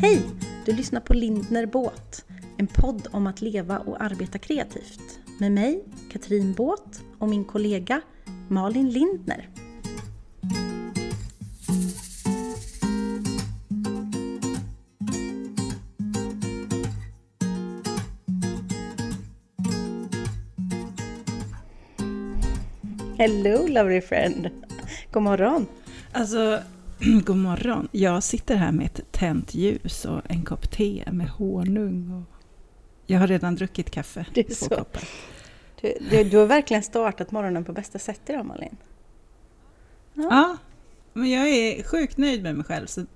Hej! Du lyssnar på Lindner Båt, en podd om att leva och arbeta kreativt. Med mig, Katrin Båt och min kollega Malin Lindner. Hello lovely friend! God morgon! Alltså, god morgon. Jag sitter här med ett tänt ljus och en kopp te med honung. Och jag har redan druckit kaffe. Det är så. koppar. Du, du, du har verkligen startat morgonen på bästa sätt idag Malin. Ja, men jag är sjukt nöjd med mig själv. Så,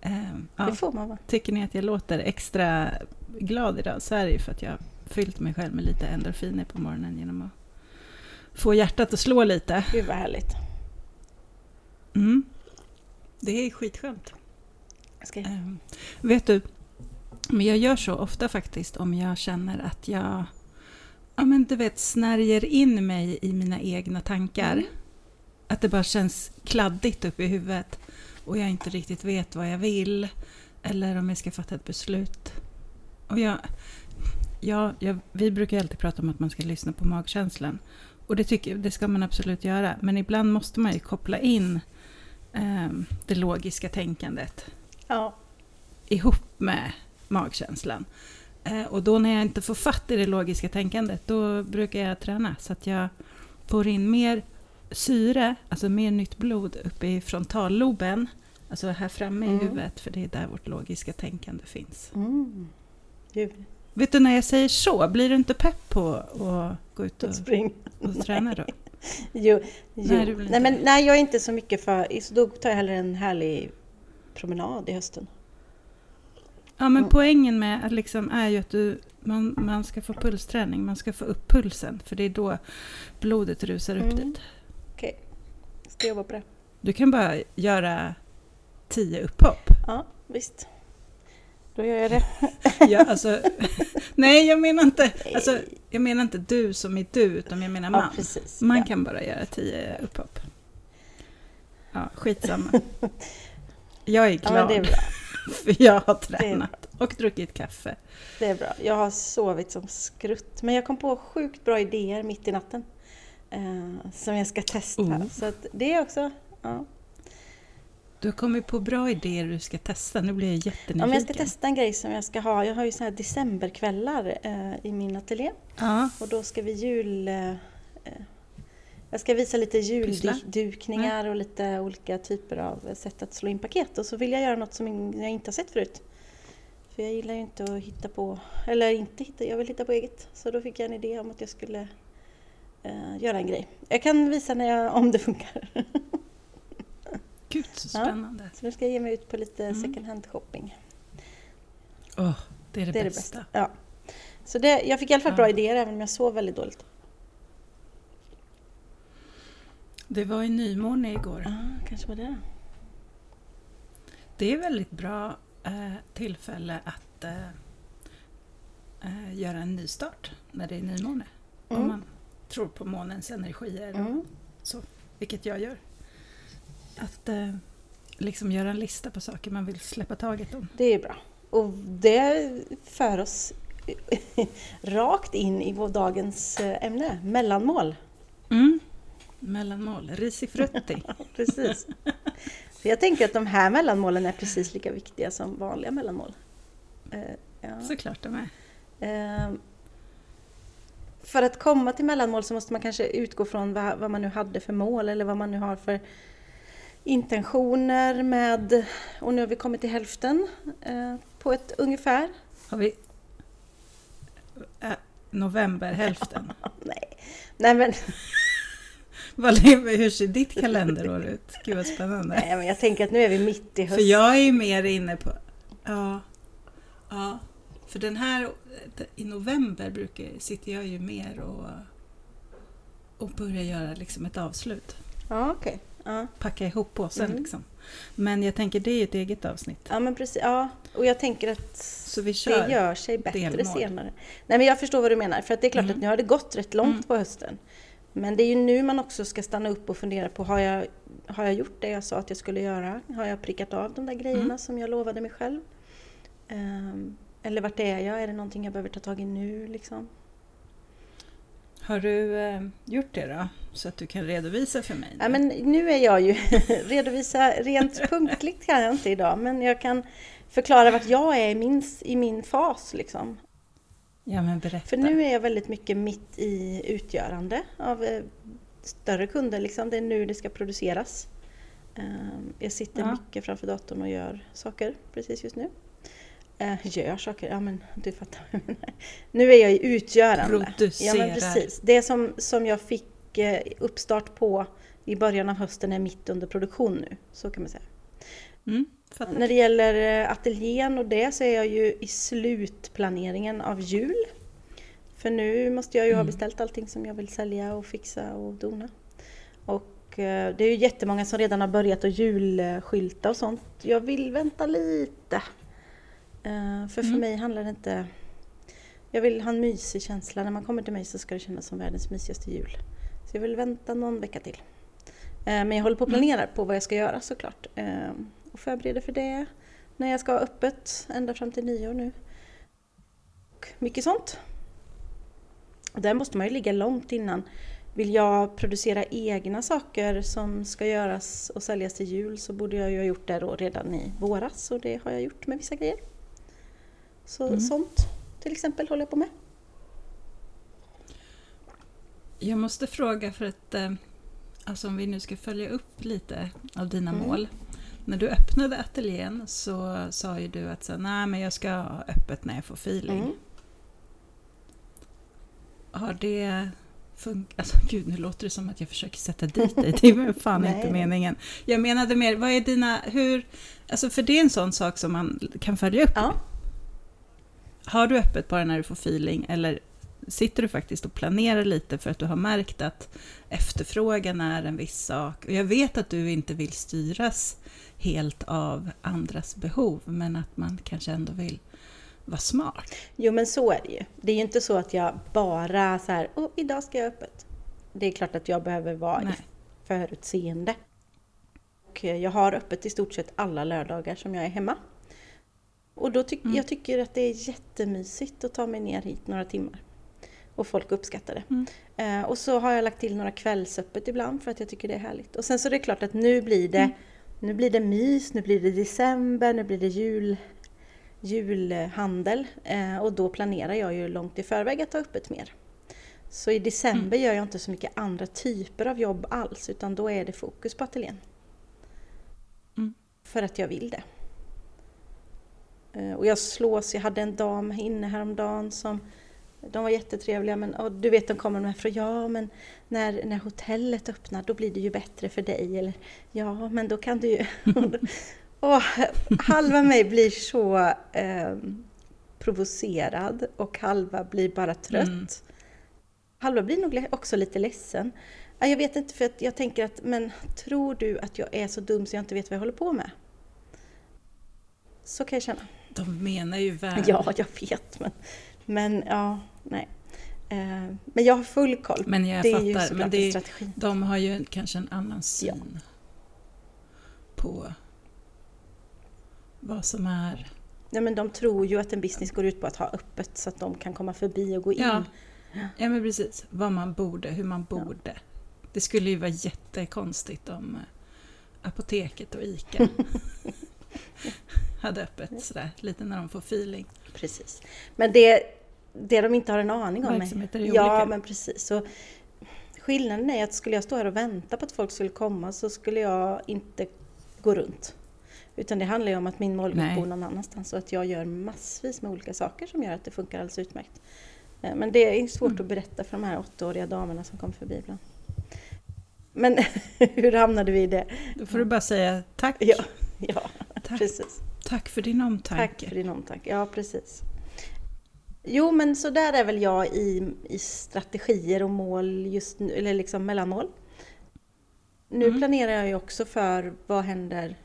ehm, ja. Det får man vara. Tycker ni att jag låter extra glad idag så är det ju för att jag har fyllt mig själv med lite endorfiner på morgonen genom att få hjärtat att slå lite. Gud vad härligt. Mm. Det är skitskönt. Jag ska... Ehm, vet du, men jag gör så ofta faktiskt om jag känner att jag ja, men du vet, snärjer in mig i mina egna tankar. Mm. Att det bara känns kladdigt upp i huvudet och jag inte riktigt vet vad jag vill eller om jag ska fatta ett beslut. Och jag, ja, jag, vi brukar alltid prata om att man ska lyssna på magkänslan och det, tycker, det ska man absolut göra. Men ibland måste man ju koppla in det logiska tänkandet Ja. ihop med magkänslan. Eh, och då när jag inte får fatt i det logiska tänkandet, då brukar jag träna så att jag får in mer syre, alltså mer nytt blod uppe i frontalloben, alltså här framme Mm. i huvudet, för det är där vårt logiska tänkande finns. Mm. Vet du, när jag säger så, blir du inte pepp på att gå ut och, och träna då? Jo, jo. Nej, Nej, men, nej, jag är inte så mycket för... Så då tar jag hellre en härlig promenad i hösten. Ja, men Mm. poängen med att liksom är ju att du, man, man ska få pulsträning, man ska få upp pulsen, för det är då blodet rusar upp Mm. dit. Okej, ska jobba på det. Du kan bara göra tio upphopp. Ja, visst. Då gör jag det. Ja, alltså, nej, jag menar, inte, alltså, jag menar inte du som är du, utan jag menar Ja, man. precis. Man ja. kan bara göra tio upphopp. Ja, skitsamma. Jag är Ja, glad, det är för jag har tränat och druckit kaffe. Det är bra. Jag har sovit som skrutt. Men jag kom på sjukt bra idéer mitt i natten. Eh, som jag ska testa. Oh. Så det är också... Ja. Du har kommit på bra idéer du ska testa, nu blir jag jättenyfiken. ja, men jag ska testa en grej som jag ska ha. Jag har ju så här decemberkvällar eh, i min ateljé. Ja, Och då ska vi jul... Eh, eh, jag ska visa lite juldukningar och lite olika typer av sätt att slå in paket. Och så vill jag göra något som jag inte har sett förut. För jag gillar ju inte att hitta på, eller inte hitta, jag vill hitta på eget. Så då fick jag en idé om att jag skulle eh, göra en grej. Jag kan visa när jag, om det funkar. så spännande. Så nu ska jag ge mig ut på lite Mm. second hand shopping. Åh, det är det, Det är bästa. bästa. Ja. Så det, jag fick i alla fall Ja. bra idéer även om jag sov väldigt dåligt. Det var ju nymåne igår. Ja, kanske var det. Det är väldigt bra eh, tillfälle att eh, eh, göra en nystart när det är nymåne. Om Mm. man tror på månens energier, Mm. så, vilket jag gör. Att eh, liksom göra en lista på saker man vill släppa taget om. Det är bra. Och det för oss rakt in i vår dagens eh, ämne, mellanmål. Mm. Mellanmål, risifrutti. Precis. För jag tänker att de här mellanmålen är precis lika viktiga som vanliga mellanmål. Eh, ja. Såklart de är. Eh, för att komma till mellanmål så måste man kanske utgå från vad, vad man nu hade för mål eller vad man nu har för intentioner med, och nu har vi kommit till hälften eh, på ett ungefär. Har vi eh, november, hälften. Nej, nej men Hur ser ditt kalenderår ut? Gud vad spännande. Nej, men jag tänker att nu är vi mitt i höst. För jag är ju mer inne på... Ja. ja. För den här... I november brukar, sitter jag ju mer och, och börjar göra liksom ett avslut. Ja, okej. Ja. Packa ihop påsen Mm. liksom. Men jag tänker det är ett eget avsnitt. ja, men precis. Ja, och jag tänker att det gör sig bättre delmål. senare. Nej, men jag förstår vad du menar. För att det är klart Mm. att nu har det gått rätt långt Mm. på hösten. Men det är ju nu man också ska stanna upp och fundera på, har jag, har jag gjort det jag sa att jag skulle göra? Har jag prickat av de där grejerna Mm. som jag lovade mig själv? Ehm, eller vart är jag? Är det någonting jag behöver ta tag i nu liksom? Har du eh, gjort det då? Så att du kan redovisa för mig? Ja, men nu är jag ju, redovisa rent punktligt kan jag inte idag, men jag kan förklara vart jag är i min, i min fas liksom. ja, men berätta. För nu är jag väldigt mycket mitt i utgörande av eh, större kunder. Liksom. Det är nu det ska produceras. Ehm, Jag sitter Ja. mycket framför datorn och gör saker precis just nu. Eh, Gör saker, ja men du fattar. vad jag menar. nu är jag i utgörande. Ja Producerar. men precis. Det som, som jag fick eh, uppstart på i början av hösten är mitt under produktion nu. Så kan man säga. Mm. När det gäller eh, ateljén och det så är jag ju i slutplaneringen av jul. För nu måste jag ju ha Mm. beställt allting som jag vill sälja och fixa och dona. Och eh, det är ju jättemånga som redan har börjat att julskylta och sånt. Jag vill vänta lite. Eh, För för Mm. mig handlar det inte... Jag vill ha en mysig känsla. När man kommer till mig så ska det kännas som världens mysigaste jul. Så jag vill vänta någon vecka till. Eh, Men jag håller på att Mm. planera på vad jag ska göra såklart. Eh, Och förbereder för det. När jag ska ha öppet ända fram till nyår nu. Och mycket sånt. Och där måste man ju ligga långt innan. Vill jag producera egna saker som ska göras och säljas till jul så borde jag ju ha gjort det då redan i våras och det har jag gjort med vissa grejer. Så Mm. sånt till exempel håller jag på med. Jag måste fråga för att eh, alltså om vi nu ska följa upp lite av dina Mm. mål. När du öppnade ateljén så sa ju du att så, nej men jag ska ha öppet när jag får feeling. Mm. Har det funkat? Alltså gud, nu låter det som att jag försöker sätta dit dig. Det är fan inte meningen. Jag menade mer, vad är dina, hur, alltså för det är en sån sak som man kan följa upp. Ja. Har du öppet bara när du får feeling eller sitter du faktiskt och planerar lite för att du har märkt att efterfrågan är en viss sak? Och jag vet att du inte vill styras helt av andras behov, men att man kanske ändå vill vara smart. Jo men så är det ju. Det är ju inte så att jag bara så här, oh, idag ska jag öppet. Det är klart att jag behöver vara Nej. förutseende. Och jag har öppet i stort sett alla lördagar som jag är hemma. Och då tyck, Mm. jag tycker att det är jättemysigt att ta mig ner hit några timmar. Och folk uppskattar det. Mm. Eh, och så har jag lagt till några kvällsöppet ibland för att jag tycker det är härligt. Och sen så är det klart att nu blir det, Mm. nu blir det mys, nu blir det december, nu blir det jul, julhandel. Eh, och då planerar jag ju långt i förväg att ta öppet mer. Så i december gör jag inte så mycket andra typer av jobb alls utan då är det fokus på ateljén. Mm. För att jag vill det. Eh, Och jag slås, jag hade en dam inne häromdagen som de var jättetrevliga men och du vet de kommer med från ja men när, när hotellet öppnar då blir det ju bättre för dig eller ja men då kan du ju och halva mig blir så eh, provocerad och halva blir bara trött. Mm. Halva blir nog också lite ledsen. Ja, Jag vet inte för att jag tänker att men tror du att jag är så dum så jag inte vet vad jag håller på med? Så kan jag känna. De menar ju väl. Ja, jag vet men, men ja, nej. Eh, Men jag har full koll. Men jag det är ju fattar. såklart Men det en är, strategi. de har ju kanske en annan syn på vad som är... Nej, men de tror ju att en business går ut på att ha öppet så att de kan komma förbi och gå in. Ja, ja men precis. Vad man borde, hur man borde. Det skulle ju vara jättekonstigt om eh, Apoteket och ICA hade öppet sådär, lite när de får feeling. Precis. Men det, det de inte har en aning om Verksamheter är Ja, olika. men precis. Så skillnaden är att skulle jag stå här och vänta på att folk skulle komma så skulle jag inte gå runt. Utan det handlar ju om att min målgrupp bor någon annanstans och att jag gör massvis med olika saker som gör att det funkar alldeles utmärkt. Eh, Men det är svårt Mm. att berätta för de här åttaåriga damerna som kommer förbi ibland. Men hur hamnade vi i det? Då får du bara säga tack, Ja, ja tack, precis. Tack för din omtanke. Tack för din omtanke. Ja, precis. Jo, men så där är väl jag i, i strategier och mål just nu, eller liksom mellanmål. Nu Mm. planerar jag ju också för vad händer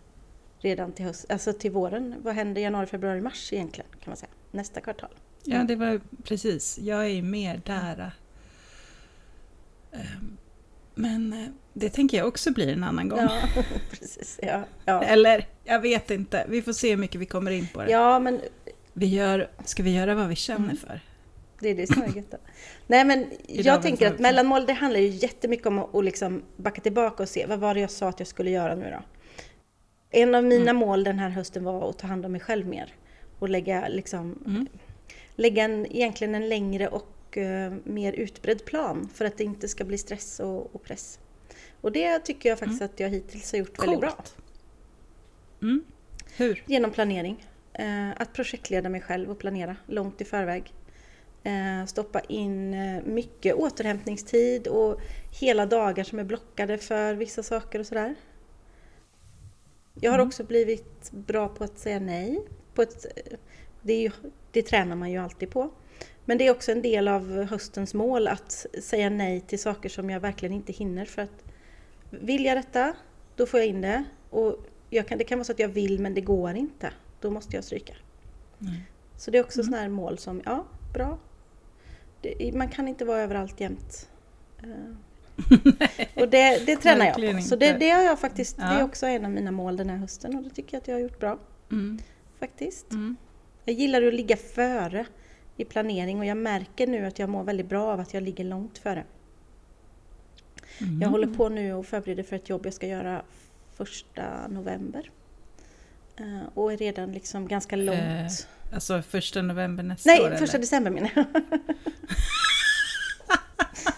redan till höst, alltså till våren. Vad händer januari, februari, mars egentligen kan man säga. Nästa kvartal. Ja, det var precis. Jag är mer där. Ehm, Men eh, det tänker jag också blir en annan gång. Ja, precis. Ja, ja. Eller, jag vet inte. Vi får se hur mycket vi kommer in på det. ja, men Vi gör, ska vi göra vad vi känner Mm. för? det är det som är gött. Nej, men jag tänker att mellanmål, det handlar ju jättemycket om att, liksom backa tillbaka och se vad var det jag sa att jag skulle göra nu då? En av mina mål den här hösten var att ta hand om mig själv mer och lägga liksom Mm. lägga en, egentligen en längre och eh, mer utbredd plan för att det inte ska bli stress och, och press. Och det tycker jag faktiskt att jag hittills har gjort väldigt bra. Coolt. Mm. Hur? Genom planering. Eh, att projektleda mig själv och planera långt i förväg. Eh, stoppa in mycket återhämtningstid och hela dagar som är blockade för vissa saker och sådär. Jag har Mm. också blivit bra på att säga nej. På ett, det, är ju, det tränar man ju alltid på. Men det är också en del av höstens mål att säga nej till saker som jag verkligen inte hinner. För att vill jag detta, då får jag in det. Och kan, det kan vara så att jag vill men det går inte. Då måste jag stryka. Mm. Så det är också sådana här mål som, ja, bra. Det, man kan inte vara överallt jämt. Eh, och det, det tränar jag på. Så det, det har jag faktiskt, det är Ja. också en av mina mål den här hösten och det tycker jag att jag har gjort bra. Mm. Faktiskt. Mm. Jag gillar att ligga före i planering och jag märker nu att jag mår väldigt bra av att jag ligger långt före. Mm. Jag håller på nu och förbereder för ett jobb jag ska göra första november. Eh, och är redan liksom ganska långt. Eh, Alltså första november nästa Nej, år? första eller? december menar jag.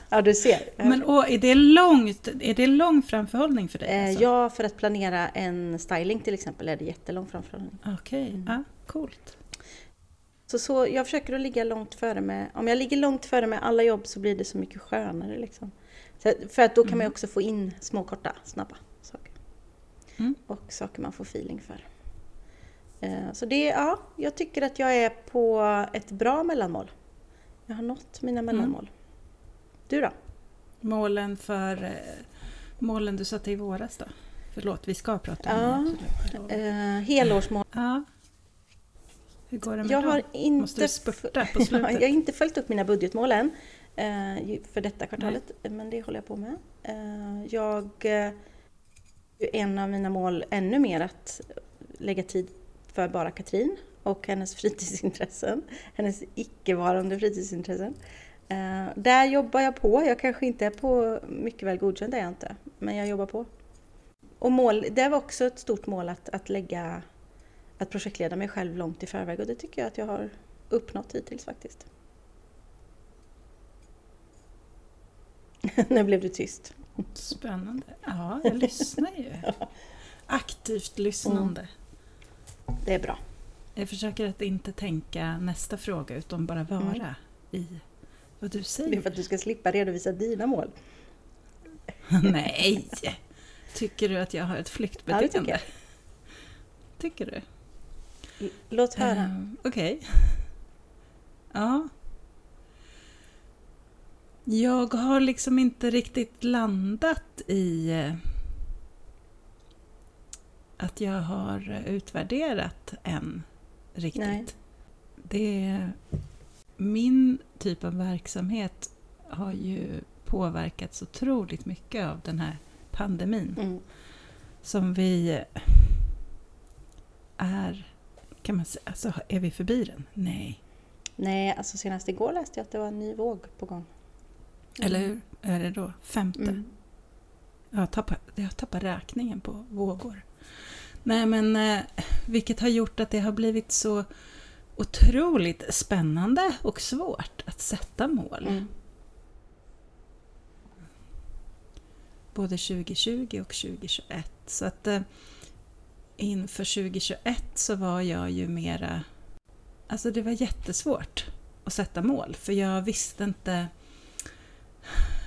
ja, du ser. Men åh, är, det långt, är det lång framförhållning för dig? Eh, Alltså? Ja, för att planera en styling till exempel är det jättelång framförhållning. Okej, Mm. ja, coolt. Så, så jag försöker att ligga långt före med, om jag ligger långt före med alla jobb så blir det så mycket skönare liksom. Så, för att då kan man Mm. också få in små, korta, snabba saker. Mm. Och saker man får feeling för. Eh, Så det, ja, jag tycker att jag är på ett bra mellanmål. Jag har nått mina Mm. mellanmål. Du då? Målen för eh, målen du satte i våras då? Förlåt, vi ska prata om Ja, det. Eh, helårsmål. Ja. Hur går det med Jag dem? har inte, Måste du spurta på Ja, slutet? jag har inte följt upp mina budgetmål än eh, för detta kvartalet, men det håller jag på med. Eh, jag, eh, en av mina mål ännu mer att lägga tid för bara Katrin och hennes fritidsintressen, hennes icke-varande fritidsintressen. Där jobbar jag på. Jag kanske inte är på mycket väl godkänd, det är jag inte, men jag jobbar på. Och mål, det var också ett stort mål att, att lägga att projektleda mig själv långt i förväg och det tycker jag att jag har uppnått hittills faktiskt. När blev du tyst? Spännande. Ja, jag lyssnar ju. Aktivt lyssnande. Det är bra. Jag försöker att inte tänka nästa fråga utan bara vara Mm. i vad du Det är säger. för att du ska slippa redovisa dina mål. Nej! Tycker du att jag har ett flyktbeteende? Ja, tycker. Tycker du? Låt höra. Ehm, Okej. Ja. Jag har liksom inte riktigt landat i eh, att jag har utvärderat än riktigt. Nej. Det, min typ av verksamhet har ju påverkats otroligt mycket av den här pandemin Mm. som vi är, kan man säga, alltså är vi förbi den? Nej. Nej, alltså senast igår läste jag att det var en ny våg på gång. Eller hur? Är det då femte? Mm. Jag, tappar, jag tappar räkningen på vågor. Nej men eh, vilket har gjort att det har blivit så otroligt spännande och svårt att sätta mål. Mm. Både 2020 och 2021. Så att eh, inför 2021 så var jag ju mera... Alltså det var jättesvårt att sätta mål för jag visste inte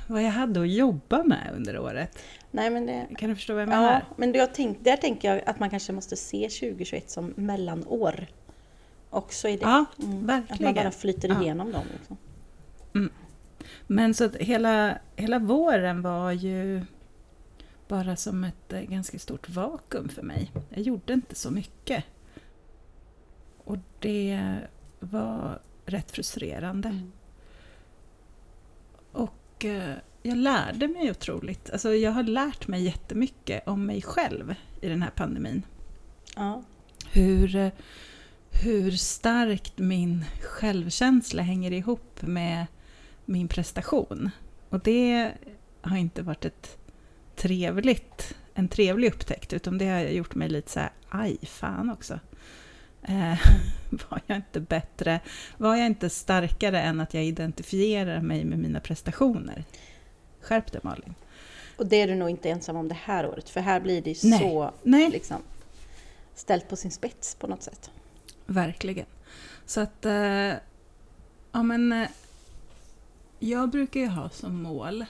vad jag hade att jobba med under året. Nej, men det... Kan du förstå vad jag Ja, menar? men jag tänk, där tänker jag att man kanske måste se 2021 som mellanår. Också i det. Ja, Mm. Att man verkligen. bara flyter Ja. igenom dem. Liksom. Men så att hela, hela våren var ju bara som ett eh, ganska stort vakuum för mig. Jag gjorde inte så mycket. Och det var rätt frustrerande. Mm. Och eh, jag lärde mig otroligt. Alltså jag har lärt mig jättemycket om mig själv i den här pandemin. Ja. Hur, hur starkt min självkänsla hänger ihop med min prestation. Och det har inte varit ett trevligt, en trevlig upptäckt, utan det har gjort mig lite så här, aj fan också. Eh, var jag inte bättre? Var jag inte starkare än att jag identifierar mig med mina prestationer? Skärp dig Malin. Och det är du nog inte ensam om det här året, för här blir det ju Nej. så Nej, liksom, ställt på sin spets på något sätt. verkligen. Så att, eh, ja men, eh, jag brukar ju ha som mål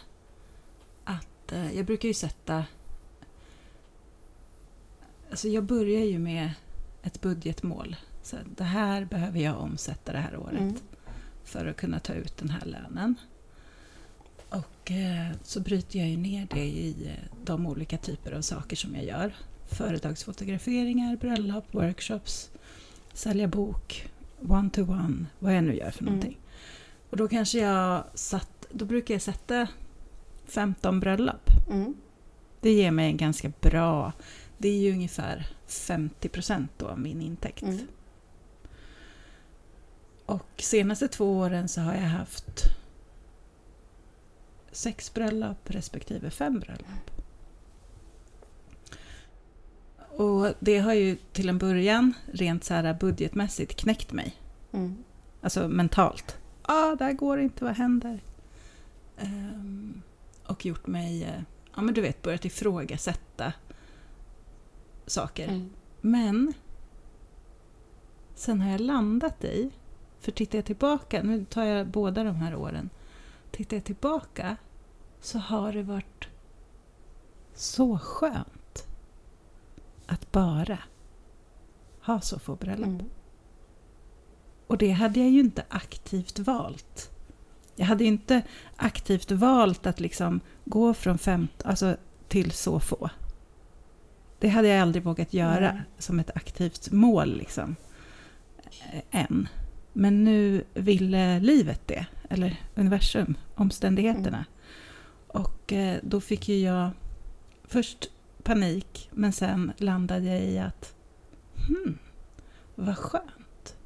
att, eh, jag brukar ju sätta, alltså jag börjar ju med ett budgetmål. Så det här behöver jag omsätta det här året. Mm. för att kunna ta ut den här lönen. Och eh, så bryter jag ju ner det i eh, de olika typer av saker som jag gör. Företagsfotograferingar, bröllop, workshops, sälja bok, one-to-one, vad jag nu gör för Mm. någonting. Och då kanske jag satt, då brukar jag sätta 15 bröllop. Mm. Det ger mig en ganska bra, det är ju ungefär 50% då av min intäkt. Mm. Och senaste två åren så har jag haft sex bröllop respektive fem bröllop. Och det har ju till en början rent så här budgetmässigt knäckt mig. Mm. Alltså mentalt. Ja, ah, det här går inte, vad händer? Ehm, och gjort mig, eh, ja men du vet, börjat ifrågasätta saker. Mm. Men sen har jag landat i, för tittar jag tillbaka, nu tar jag båda de här åren, tittar jag tillbaka så har det varit så skönt att bara ha så få bröllop. Mm. Och det hade jag ju inte aktivt valt. Jag hade inte aktivt valt att liksom gå från fem, alltså till så få. Det hade jag aldrig vågat göra Nej. som ett aktivt mål liksom. eh, Än. Men nu ville livet det, eller universum, omständigheterna. Och eh, då fick ju jag först panik, men sen landade jag i att hmm, vad skönt.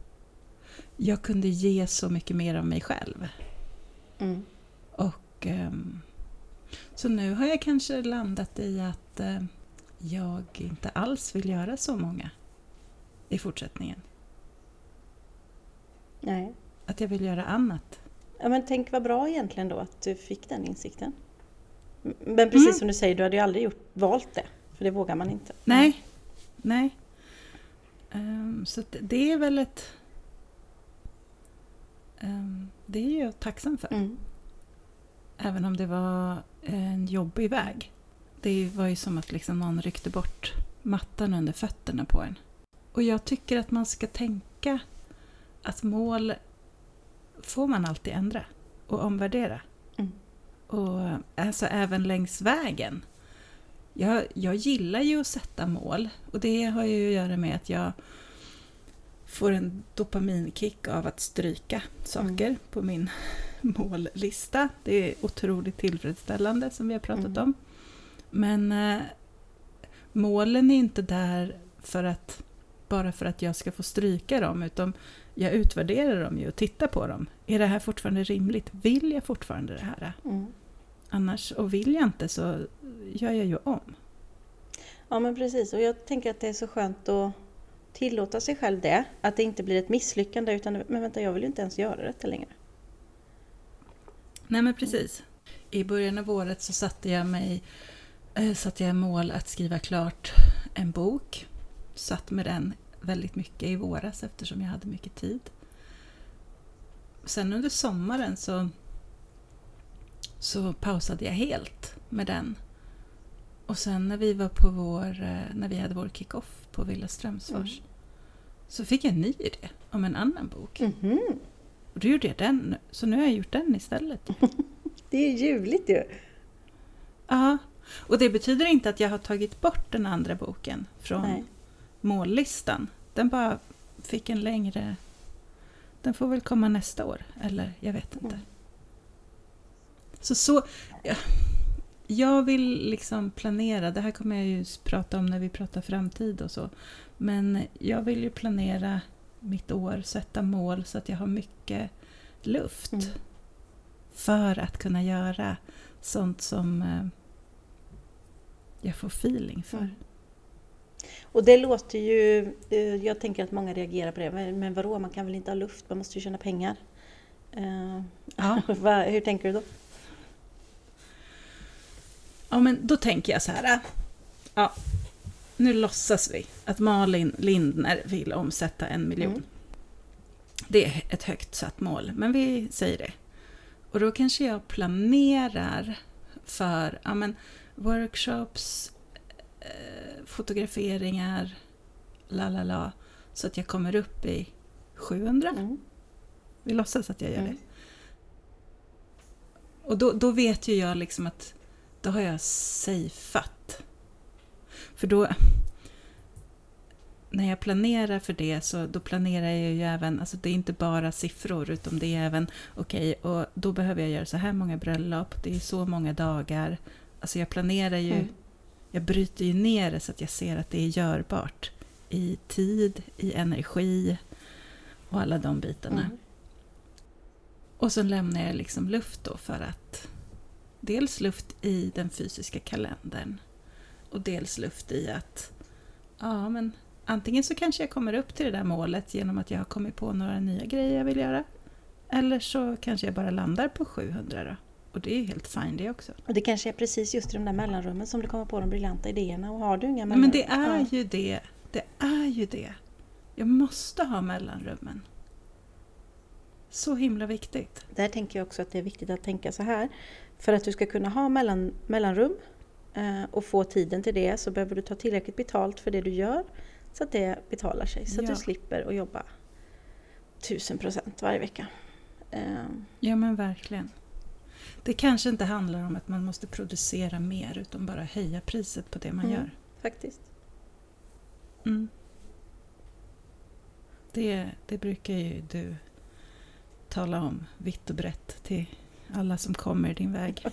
Jag kunde ge så mycket mer av mig själv. Mm. Och ehm, Så nu har jag kanske landat i att eh, jag inte alls vill göra så många i fortsättningen. Nej. Att jag vill göra annat. Ja, men tänk vad bra egentligen då att du fick den insikten. Men precis Mm. som du säger, du hade ju aldrig gjort, valt det. För det vågar man inte. Nej, nej. Ehm, så det är väl ett... ehm, det är jag tacksam för. Mm. Även om det var en jobbig väg. Det var ju som att liksom någon ryckte bort mattan under fötterna på en. Och jag tycker att man ska tänka att mål får man alltid ändra och omvärdera. Mm. Och alltså även längs vägen. Jag, jag gillar ju att sätta mål och det har ju att göra med att jag får en dopaminkick av att stryka saker på min mållista. Det är otroligt tillfredsställande som vi har pratat Mm. om. Men eh, målen är inte där för att, bara för att jag ska få stryka dem, utan jag utvärderar dem ju och tittar på dem. Är det här fortfarande rimligt? Vill jag fortfarande det här? Mm. Annars, och vill jag inte så gör jag ju om. Ja men precis och jag tänker att det är så skönt att tillåta sig själv det. Att det inte blir ett misslyckande utan men vänta jag vill ju inte ens göra detta längre. Nej men precis. I början av året så satte jag mig eh, satte jag mål att skriva klart en bok. Satt med den väldigt mycket i våras eftersom jag hade mycket tid. Sen under sommaren så, så pausade jag helt med den. Och sen när vi var på vår, eh, när vi hade vår kick-off på Villa Strömsfors så fick jag en ny idé om en annan bok. Mhm. Och då gjorde jag den, så nu har jag gjort den istället. Det är ljuvligt ju. Ja, och det betyder inte att jag har tagit bort den andra boken från Nej. mållistan. Den bara fick en längre... Den får väl komma nästa år, eller jag vet inte. Mm. Så, så ja, jag vill liksom planera, det här kommer jag ju prata om när vi pratar framtid och så. Men jag vill ju planera mitt år, sätta mål så att jag har mycket luft. Mm. För att kunna göra sånt som eh, jag får feeling för. Mm. Och det låter ju, eh, jag tänker att många reagerar på det, men vadå, man kan väl inte ha luft, man måste ju tjäna pengar. Eh, Ja. hur tänker du då? Ja, men då tänker jag så här. äh, Ja, nu låtsas vi att Malin Lindner vill omsätta en miljon. Mm. Det är ett högt satt mål, men vi säger det. Och då kanske jag planerar för ja, men, workshops, eh, fotograferingar, la la la, så att jag kommer upp i 700. Mm. Vi låtsas att jag gör Mm. det. Och då, då vet ju jag liksom att då har jag safeat. För då... När jag planerar för det så då planerar jag ju även, alltså det är inte bara siffror utan det är även, okej, och då behöver jag göra så här många bröllop, det är så många dagar. Alltså jag planerar ju, Mm. jag bryter ju ner det så att jag ser att det är görbart. I tid, i energi och alla de bitarna. Mm. Och så lämnar jag liksom luft då för att dels luft i den fysiska kalendern och dels luft i att ja, men antingen så kanske jag kommer upp till det där målet genom att jag har kommit på några nya grejer jag vill göra. Eller så kanske jag bara landar på 700 då. Och det är helt fine det också. Och det kanske är precis just i de där mellanrummen som du kommer på de briljanta idéerna och har du inga mellanrum? men det är Ja. ju det. Det är ju det. Jag måste ha mellanrummen. Så himla viktigt. Där tänker jag också att det är viktigt att tänka så här. För att du ska kunna ha mellan, mellanrum eh, och få tiden till det så behöver du ta tillräckligt betalt för det du gör så att det betalar sig. Så att Ja. du slipper att jobba tusen procent varje vecka. Eh, Ja men verkligen. Det kanske inte handlar om att man måste producera mer utan bara höja priset på det man Mm. gör. faktiskt. Mm. Det, det brukar ju du tala om vitt och brett till alla som kommer din väg.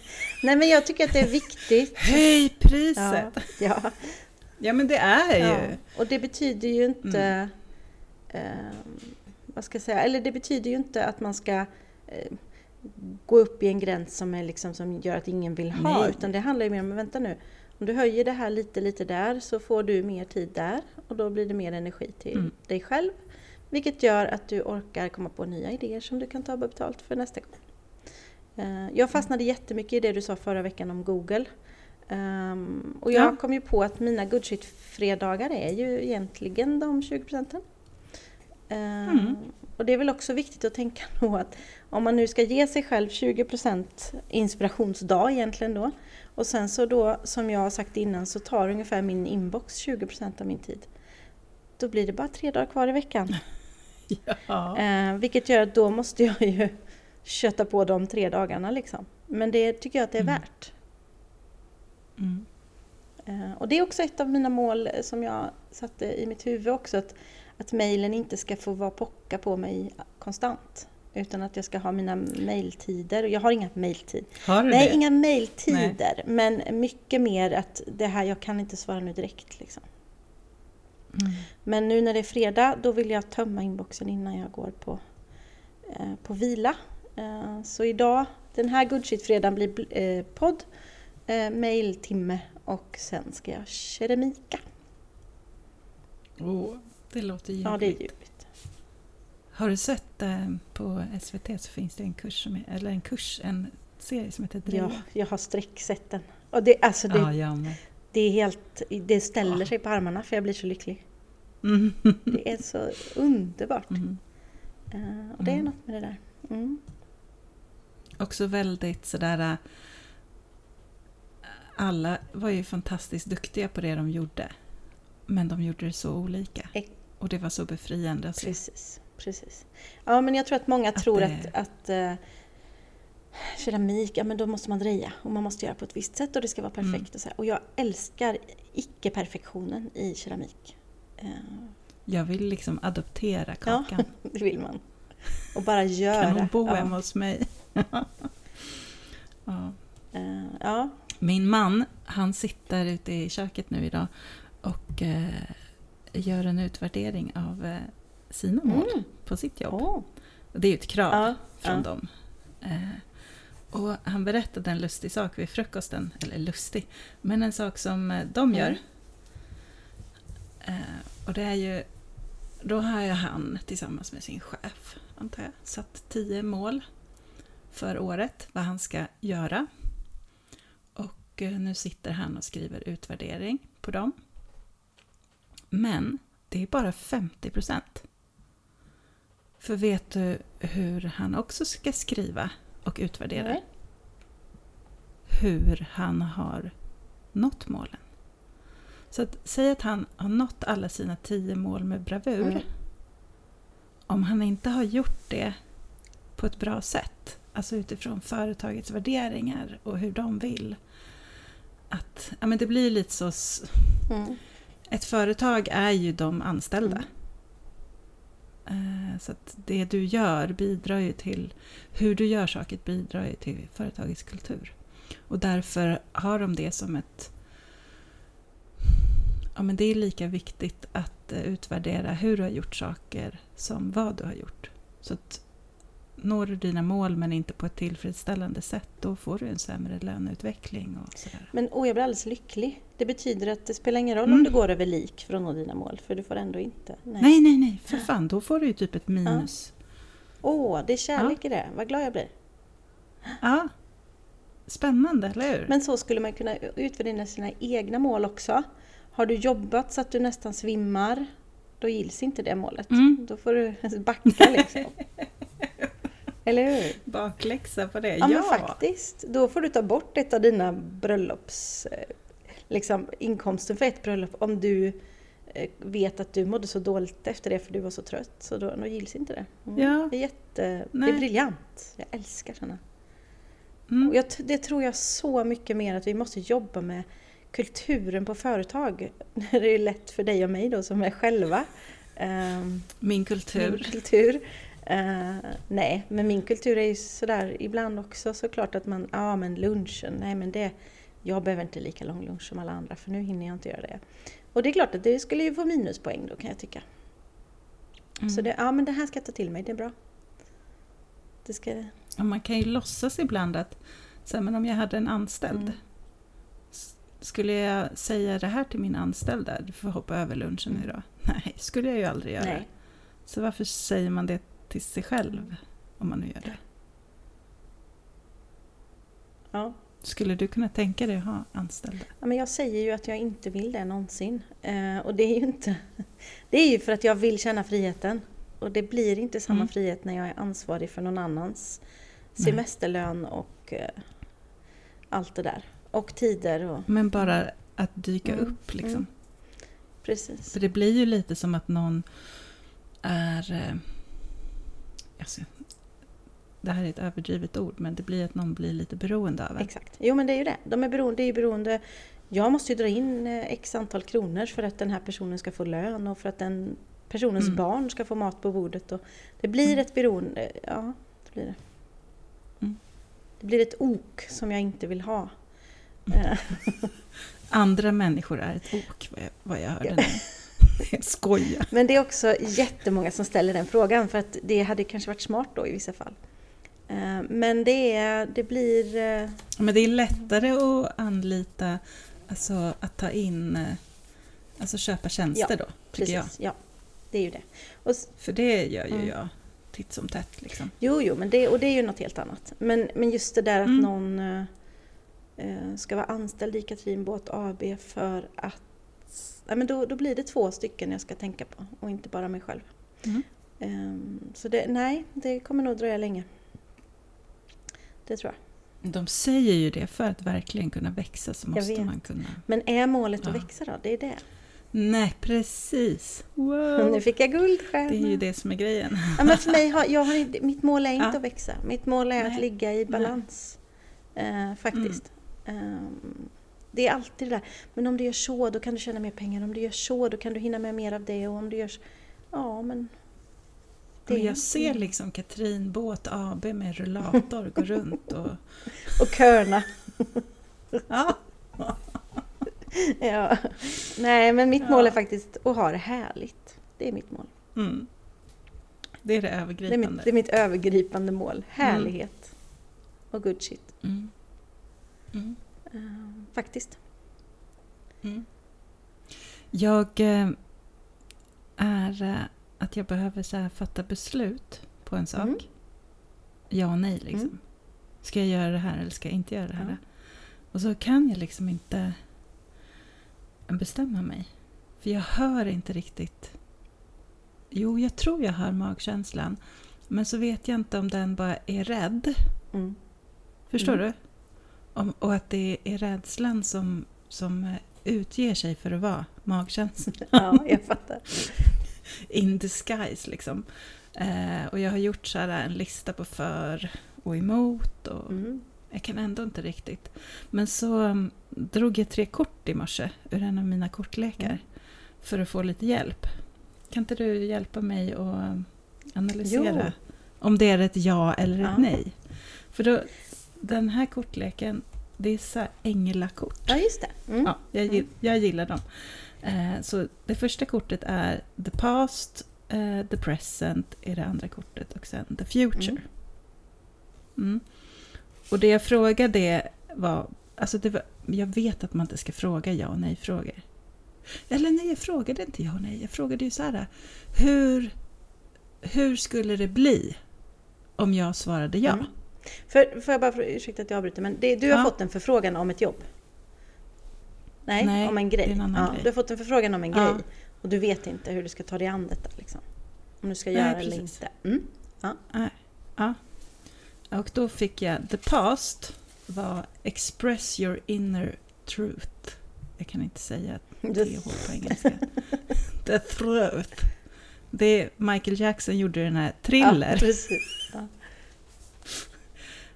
Nej men jag tycker att det är viktigt. Höj priset! Ja, Ja, ja, men det är ju... ja. Och det betyder ju inte... Eh, vad ska jag säga? Eller det betyder ju inte att man ska eh, gå upp i en gräns som, är liksom, som gör att ingen vill ha. Nej. Utan det handlar ju mer om, vänta nu. Om du höjer det här lite, lite där så får du mer tid där. Och då blir det mer energi till Mm. dig själv. Vilket gör att du orkar komma på nya idéer som du kan ta betalt för nästa gång. Eh, Jag fastnade jättemycket i det du sa förra veckan om Google. Ehm, och jag Ja. kom ju på att mina good shit-fredagar är ju egentligen de 20 procenten. Ehm, Mm. Och det är väl också viktigt att tänka då att om man nu ska ge sig själv 20 procent inspirationsdag egentligen då och sen så då som jag har sagt innan så tar ungefär min inbox 20 procent av min tid. Då blir det bara tre dagar kvar i veckan. Ja. Eh, vilket gör att då måste jag ju köta på de tre dagarna liksom. Men det tycker jag att det är Mm. värt. Mm. Eh, och det är också ett av mina mål eh, som jag satte i mitt huvud också. Att, att mejlen inte ska få vara pocka på mig konstant. Utan att jag ska ha mina mejltider. Jag har inga mejltider. Har du Nej, det? inga mejltider. Men mycket mer att det här, jag kan inte svara nu direkt. Liksom. Mm. Men nu när det är fredag, då vill jag tömma inboxen innan jag går på, eh, på vila. Eh, så idag, den här good shit-fredagen blir bl- eh, podd, eh, mailtimme och sen ska jag keramika. Åh, det låter ljuvligt. Ja, det är ljuvligt. Har du sett på SVT så finns det en kurs, som är, eller en kurs, en serie som heter Dreja. Ja, jag har sträcksett den. Och det, alltså det, ja, det är helt, det ställer Ja. sig på armarna för jag blir så lycklig. Mm. Det är så underbart. Mm. Och det är Mm. något med det där. Mm. Också väldigt sådär... äh, Alla var ju fantastiskt duktiga på det de gjorde. Men de gjorde det så olika. Och det var så befriande att se. Precis, precis. Ja, men jag tror att många Att tror det- att, att eh, keramik, ja men då måste man dreja och man måste göra på ett visst sätt och det ska vara Mm. perfekt. Och, så här. och jag älskar icke-perfektionen i keramik. Eh, Jag vill liksom adoptera Ja. kakan. det vill man. Och bara göra. Kan hon bo ja. hemma hos mig? ja. Ja. Min man, han sitter ute i köket nu idag och eh, gör en utvärdering av eh, sina mål Mm. på sitt jobb. Och det är ju ett krav från dem. Och han berättade en lustig sak vid frukosten, eller lustig, men en sak som de gör. Mm. Och det är ju, då har ju han tillsammans med sin chef, antar jag, satt tio mål för året, vad han ska göra. Och eh, nu sitter han och skriver utvärdering på dem. Men det är bara 50 procent. För vet du hur han också ska skriva och utvärdera? Nej. Hur han har nått målen. Så att, säg att han har nått alla sina tio mål med bravur. Mm. Om han inte har gjort det på ett bra sätt, alltså utifrån företagets värderingar och hur de vill. Att, ja, men det blir lite så... Mm. Ett företag är ju de anställda. Mm. Eh, Så att det du gör bidrar ju till... Hur du gör saker bidrar ju till företagets kultur. Och därför har de det som ett... Ja, men det är lika viktigt att eh, utvärdera hur du har gjort saker som vad du har gjort. Så att når du dina mål men inte på ett tillfredsställande sätt, då får du en sämre löneutveckling och sådär. Men åh, jag blir alldeles lycklig. Det betyder att det spelar ingen roll Mm. om du går över lik för att nå dina mål, för du får ändå inte. Nej. Nej, nej, nej, för fan, då får du ju typ ett minus. Åh, det är kärlek i det. Vad glad jag blir. Ja. Spännande, eller hur? Men så skulle man kunna utvärdera sina egna mål också. Har du jobbat så att du nästan svimmar, då gills inte det målet. Mm. Då får du backa liksom. Eller hur? Bakläxa på det. Ja, men faktiskt. Då får du ta bort ett av dina bröllops... eh, Liksom inkomsten för ett bröllop om du eh, vet att du mådde så dåligt efter det för du var så trött. Så då, då gills inte det. Mm. Ja. Det är jätte... Det är briljant. Jag älskar sådana. Mm. Och jag, det tror jag så mycket mer att vi måste jobba med kulturen på företag. När det är lätt för dig och mig då som är själva. ehm, Min kultur. min kultur. Eh, nej, men min kultur är ju sådär ibland också såklart att man, ja men lunchen, nej men det, jag behöver inte lika lång lunch som alla andra för nu hinner jag inte göra det. Och det är klart att det skulle ju få minuspoäng då kan jag tycka. Mm. Så det, ja men det här ska jag ta till mig, det är bra. Det ska, Och man kan ju låtsas ibland att så här, men om jag hade en anställd. Mm. Skulle jag säga det här till min anställda? Du får hoppa över lunchen idag. Nej, skulle jag ju aldrig göra. nej. Så varför säger man det till sig själv? Om man nu gör det. Ja. Skulle du kunna tänka dig att ha anställda? Ja, men jag säger ju att jag inte vill det någonsin. Eh, och det är ju inte... Det är ju för att jag vill känna friheten. Och det blir inte samma Mm. frihet när jag är ansvarig för någon annans semesterlön och eh, allt det där. Och tider och... Men bara att dyka Mm, upp liksom. mm. Precis. För det blir ju lite som att någon är... Alltså, det här är ett överdrivet ord, men det blir att någon blir lite beroende av en. Exakt. Jo men det är ju det. De är beroende, det är beroende... Jag måste ju dra in eh, x antal kronor för att den här personen ska få lön och för att den personens Mm. barn ska få mat på bordet. Och det blir Mm. ett beroende. Ja, det blir det. Mm. Det blir ett ok som jag inte vill ha. Andra människor är ett ok, vad jag, vad jag hörde Ja. nu. Jag skojar. Men det är också jättemånga som ställer den frågan för att det hade kanske varit smart då i vissa fall. Eh, Men det, är, det blir... eh, Men det är lättare att anlita, alltså att ta in, eh, alltså köpa tjänster då, tycker jag. Precis, ja. Det är ju det. Och, För det gör ju Mm. jag titt som tätt liksom. jo, jo, men det, och det är ju något helt annat. Men, men just det där att Mm. någon ska vara anställd i Katrin Båt AB för att... Nej, men då, då blir det två stycken jag ska tänka på och inte bara mig själv. Mm. Ehm, Så det, nej, det kommer nog dröja länge. Det tror jag. De säger ju det, för att verkligen kunna växa så måste man kunna... Men är målet att Ja. växa då? Det är det. Nej, precis. Nu Wow. fick jag guldstjärna. Det är ju det som är grejen. Ja, men för mig har, jag har, mitt mål är inte Ja. att växa. Mitt mål är att Nej. ligga i balans. Eh, faktiskt. Ehm, det är alltid det där. Men om du gör så, då kan du tjäna mer pengar. Om du gör så, då kan du hinna med mer av det. Och om du gör så, Ja, men... Men jag ser liksom Katrin Båt AB med rullator gå runt och... Och körna. Ja. ja. Nej, men mitt Ja. mål är faktiskt att ha det härligt. Det är mitt mål. Mm. Det är det Det är övergripande. mitt, det är mitt övergripande mål. Härlighet. Och good shit. Mm. Mm. Eh, faktiskt. Mm. Jag eh, är eh, att jag behöver så här, fatta beslut på en sak. Mm. Ja och nej liksom. Mm. Ska jag göra det här eller ska jag inte göra det här? Ja. Och så kan jag liksom inte bestämma mig. För jag hör inte riktigt. Jo, jag tror jag hör magkänslan. Men så vet jag inte om den bara är rädd. Mm. Förstår Mm. du? Och att det är rädslan som, som eh, utger sig för att vara magkänslan. Ja, jag fattar. In disguise liksom. Eh, och jag har gjort så här en lista på för och emot. Och Mm. Jag kan ändå inte riktigt. Men så um, drog jag tre kort i morse ur en av mina kortlekar. Mm. För att få lite hjälp. Kan inte du hjälpa mig att um, analysera? Om det är ett ja eller ett Ja. nej. För då, den här kortleken, det är så här änglakort. Ja, just det. Mm. Ja, jag, gill- jag gillar dem. Eh, så det första kortet är the past, eh, the present är det andra kortet och sen the future. Mm. Mm. Och det jag frågade var, alltså det var, jag vet att man inte ska fråga ja och nej-frågor. Eller nej, jag frågade inte ja och nej. Jag frågade ju så här, hur, hur skulle det bli om jag svarade ja? Mm. För, får jag bara, ursäkta att jag avbryter, men det, du har Ja. fått en förfrågan om ett jobb? Nej, Nej, om en grej. en ja, grej. Du har fått en förfrågan om en Ja. grej och du vet inte hur du ska ta dig an detta. Liksom. Om du ska Nej, göra eller precis. inte. Mm. Nej. Ja. Och då fick jag the past var express your inner truth. Jag kan inte säga TH på engelska. the truth. Det är Michael Jackson gjorde den här Ja, thriller. precis. Ja.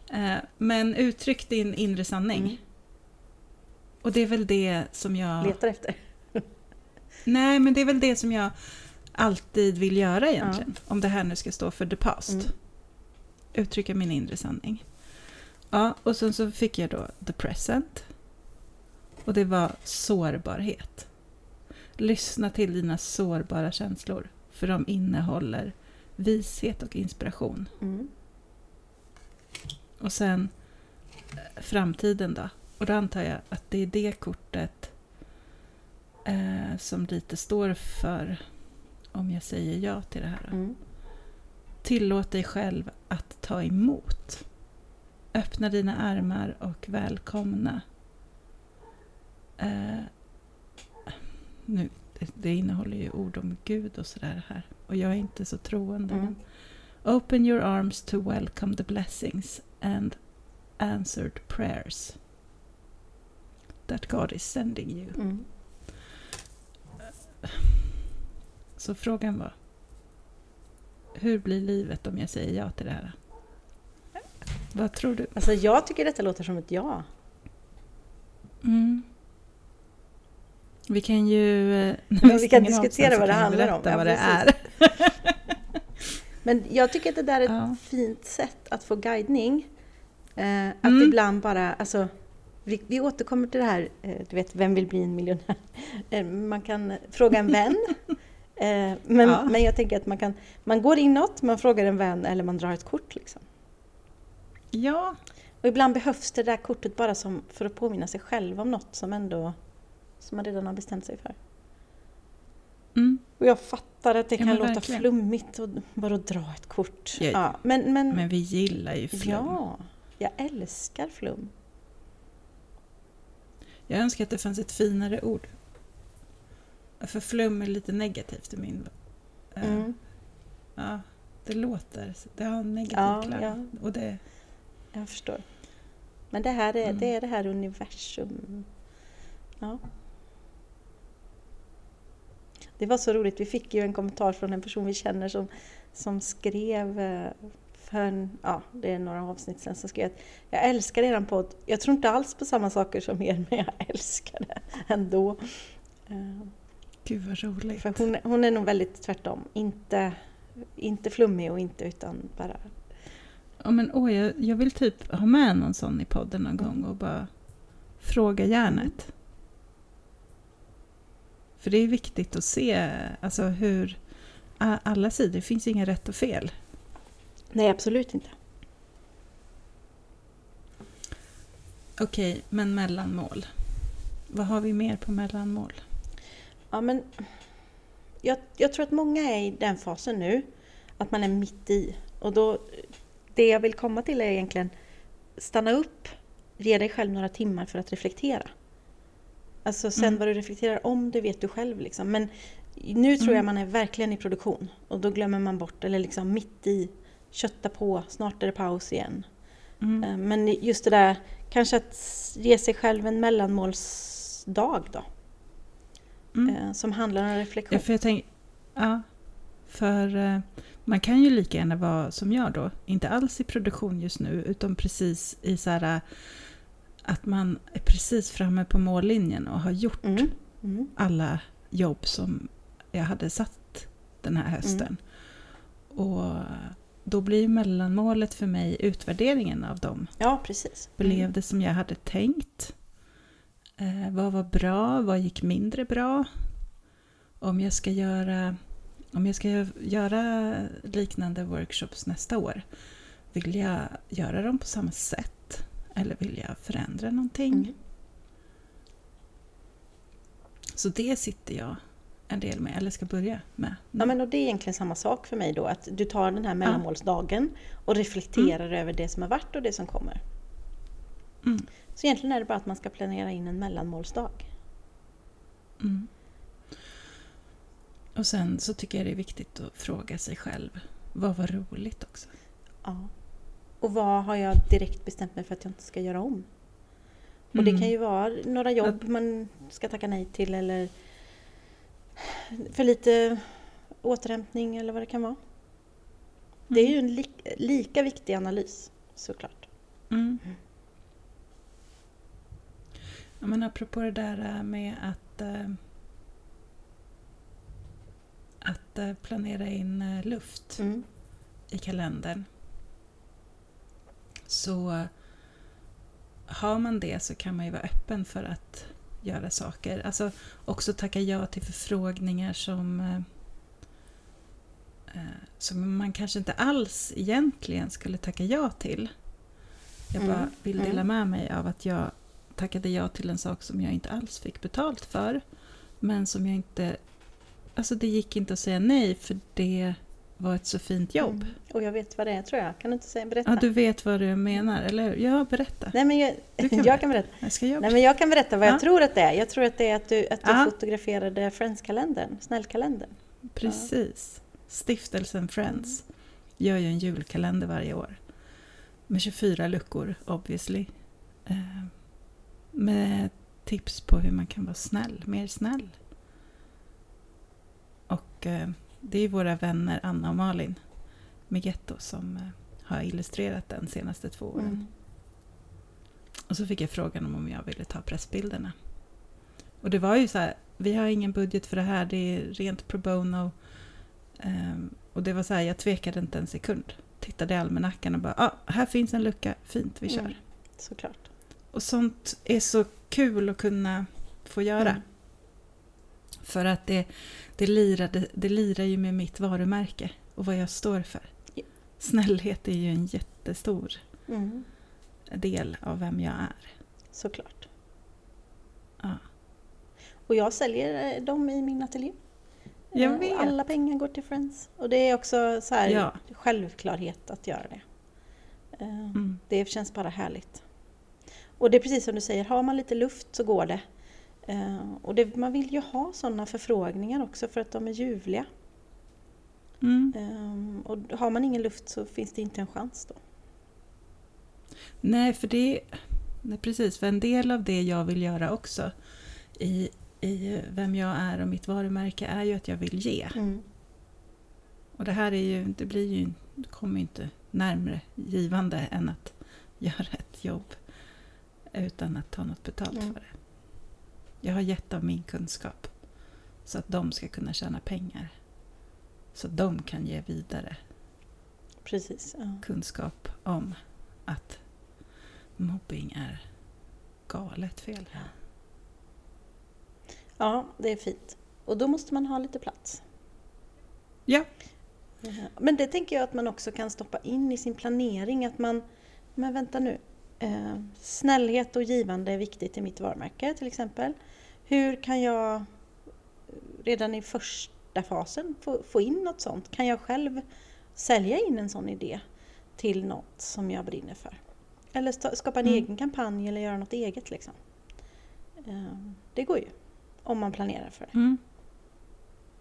Eh, Men uttryck din inre sanning. Mm. Och det är väl det som jag... Letar efter. Nej, men det är väl det som jag alltid vill göra egentligen. Om det här nu ska stå för the past. Mm. Uttrycka min inre sanning. Ja, och sen så fick jag då the present. Och det var sårbarhet. Lyssna till dina sårbara känslor. För de innehåller vishet och inspiration. Mm. Och sen eh, framtiden då. Och då antar jag att det är det kortet eh, som lite står för om jag säger ja till det här. Mm. Tillåt dig själv att ta emot. Öppna dina armar och välkomna. Eh, nu, det, det innehåller ju ord om Gud och sådär här. Och jag är inte så troende. Mm. Open your arms to welcome the blessings and answered prayers that God is sending you. Mm. Så frågan var, hur blir livet om jag säger ja till det här? Vad tror du? Alltså jag tycker detta låter som ett ja. Mm. Vi kan ju... eh, vi kan diskutera vad det handlar om. Ja, vad det är. Men jag tycker att det där är ett Ja. fint sätt att få guidning. Eh, att Mm. ibland bara, alltså, vi, vi återkommer till det här, eh, du vet, vem vill bli en miljonär? Eh, man kan fråga en vän. eh, men, Ja. men jag tänker att man kan, man går inåt, man frågar en vän eller man drar ett kort. Liksom. Ja, Och ibland behövs det där kortet bara som, för att påminna sig själv om något som ändå, som man redan har bestämt sig för. Mm. Och jag fattar att det Ja, kan låta verkligen. flummigt och bara dra ett kort. Ja, Ja, men, men, men vi gillar ju flum. ja, jag älskar flum. Jag önskar att det fanns ett finare ord. För flum är lite negativt i min... eh, Mm. Ja, det låter... Det har en negativ Ja, klang. ja. Och det, Jag förstår. Men det här är, Mm. det är det här universum. Ja. Det var så roligt, vi fick ju en kommentar från en person vi känner som, som skrev eh, för en, ja, det är några avsnitt sedan, som skrev att jag älskar eran podd. Jag tror inte alls på samma saker som er, men jag älskar det ändå. Eh, gud vad roligt. För hon, hon är nog väldigt tvärtom. Inte, inte flummig och inte utan bara... Ja, men, åh, jag, jag vill typ ha med någon sån i podden någon Mm. gång och bara Fråga järnet. För det är viktigt att se alltså hur alla sidor, det finns inga rätt och fel. Nej, absolut inte. Okej, men mellanmål. Vad har vi mer på mellanmål? Ja, men jag, jag tror att många är i den fasen nu, att man är mitt i. Och då, det jag vill komma till är egentligen stanna upp, ge dig själv några timmar för att reflektera. Alltså sen Mm. vad du reflekterar om, det vet du själv liksom. Men nu tror jag Mm. man är verkligen i produktion och då glömmer man bort, eller liksom mitt i, kötta på, snart är det paus igen. Mm. Eh, Men just det där, kanske att ge sig själv en mellanmålsdag då. Mm. eh, Som handlar om reflektion. Ja, för jag tänker... Ja, för eh, man kan ju lika gärna vara som jag då, inte alls i produktion just nu, utan precis i så här att man är precis framme på mållinjen och har gjort Mm. Mm. alla jobb som jag hade satt den här hösten. Och då blir mellanmålet för mig utvärderingen av dem. Ja, precis. Blev det som jag hade tänkt? Eh, vad var bra? Vad gick mindre bra? Om jag ska göra, om jag ska göra liknande workshops nästa år, vill jag göra dem på samma sätt? Eller vill jag förändra någonting? Mm. Så det sitter jag en del med, eller ska börja med. Ja, men och det är egentligen samma sak för mig då, att du tar den här mellanmålsdagen och reflekterar över det som har varit och det som kommer. Mm. Så egentligen är det bara att man ska planera in en mellanmålsdag. Mm. Och sen så tycker jag det är viktigt att fråga sig själv, vad var roligt också? Ja. Och vad har jag direkt bestämt mig för att jag inte ska göra om? Och det Mm. kan ju vara några jobb man ska tacka nej till eller för lite återhämtning eller vad det kan vara. Det är ju en li- lika viktig analys såklart. Mm. Ja, men apropå det där med att, eh, att eh, planera in luft Mm. i kalendern. Så har man det så kan man ju vara öppen för att göra saker. Alltså också tacka ja till förfrågningar som, eh, eh, som man kanske inte alls egentligen skulle tacka ja till. Jag bara Mm, vill mm. dela med mig av att jag tackade ja till en sak som jag inte alls fick betalt för. Men som jag inte... Alltså det gick inte att säga nej för det var ett så fint jobb. Mm. Och jag vet vad det är tror jag. Kan du inte säga, berätta? Ja, du vet vad du menar, eller hur? Ja, berätta. Nej, men jag, Du kan jag kan berätta. Jag ska jobba. Nej, men jag kan berätta vad jag Ja. tror att det är. Jag tror att det är att du, att du Ja. fotograferade Friends-kalendern, snällkalendern. Precis. Stiftelsen Friends gör ju en julkalender varje år. Med 24 luckor, obviously. Eh, med tips på hur man kan vara snäll, mer snäll. Och eh, det är våra vänner Anna och Malin Migetto som eh, har illustrerat den senaste två åren. Mm. Och så fick jag frågan om jag ville ta pressbilderna. Och det var ju så här, vi har ingen budget för det här, det är rent pro bono. Ehm, och det var så här, jag tvekade inte en sekund. Tittade i almanackan och bara, ah, här finns en lucka, fint, vi kör. Mm. Såklart. Och sånt är så kul att kunna få göra. Mm. För att det, det, lirade, det lirar ju med mitt varumärke och vad jag står för. Snällhet är ju en jättestor Mm. del av vem jag är. Såklart. Ja. Och jag säljer eh, dem i min ateljé. Eh. Alla pengar går till Friends. Och det är också så här Ja. självklarhet att göra det. Eh, Mm. Det känns bara härligt. Och det är precis som du säger, har man lite luft så går det. Eh, Och det, man vill ju ha sådana förfrågningar också för att de är ljuvliga. Mm. Eh, Och har man ingen luft så finns det inte en chans då. Nej, för det... Nej, precis, för en del av det jag vill göra också i, i vem jag är och mitt varumärke är ju att jag vill ge. Mm. Och det här är ju, det blir ju, det kommer ju inte närmre givande än att göra ett jobb utan att ta något betalt Mm. för det. Jag har gett av min kunskap så att de ska kunna tjäna pengar. Så att de kan ge vidare Precis. Ja. kunskap om att mobbing är galet fel. Ja, det är fint. Och då måste man ha lite plats. Ja. Men det tänker jag att man också kan stoppa in i sin planering. Att man, men vänta nu. Eh, snällhet och givande är viktigt i mitt varumärke till exempel. Hur kan jag redan i första fasen få, få in något sånt? Kan jag själv sälja in en sån idé till något som jag brinner för? Eller skapa en Mm. egen kampanj eller göra något eget liksom. Eh, det går ju. Om man planerar för det. Mm.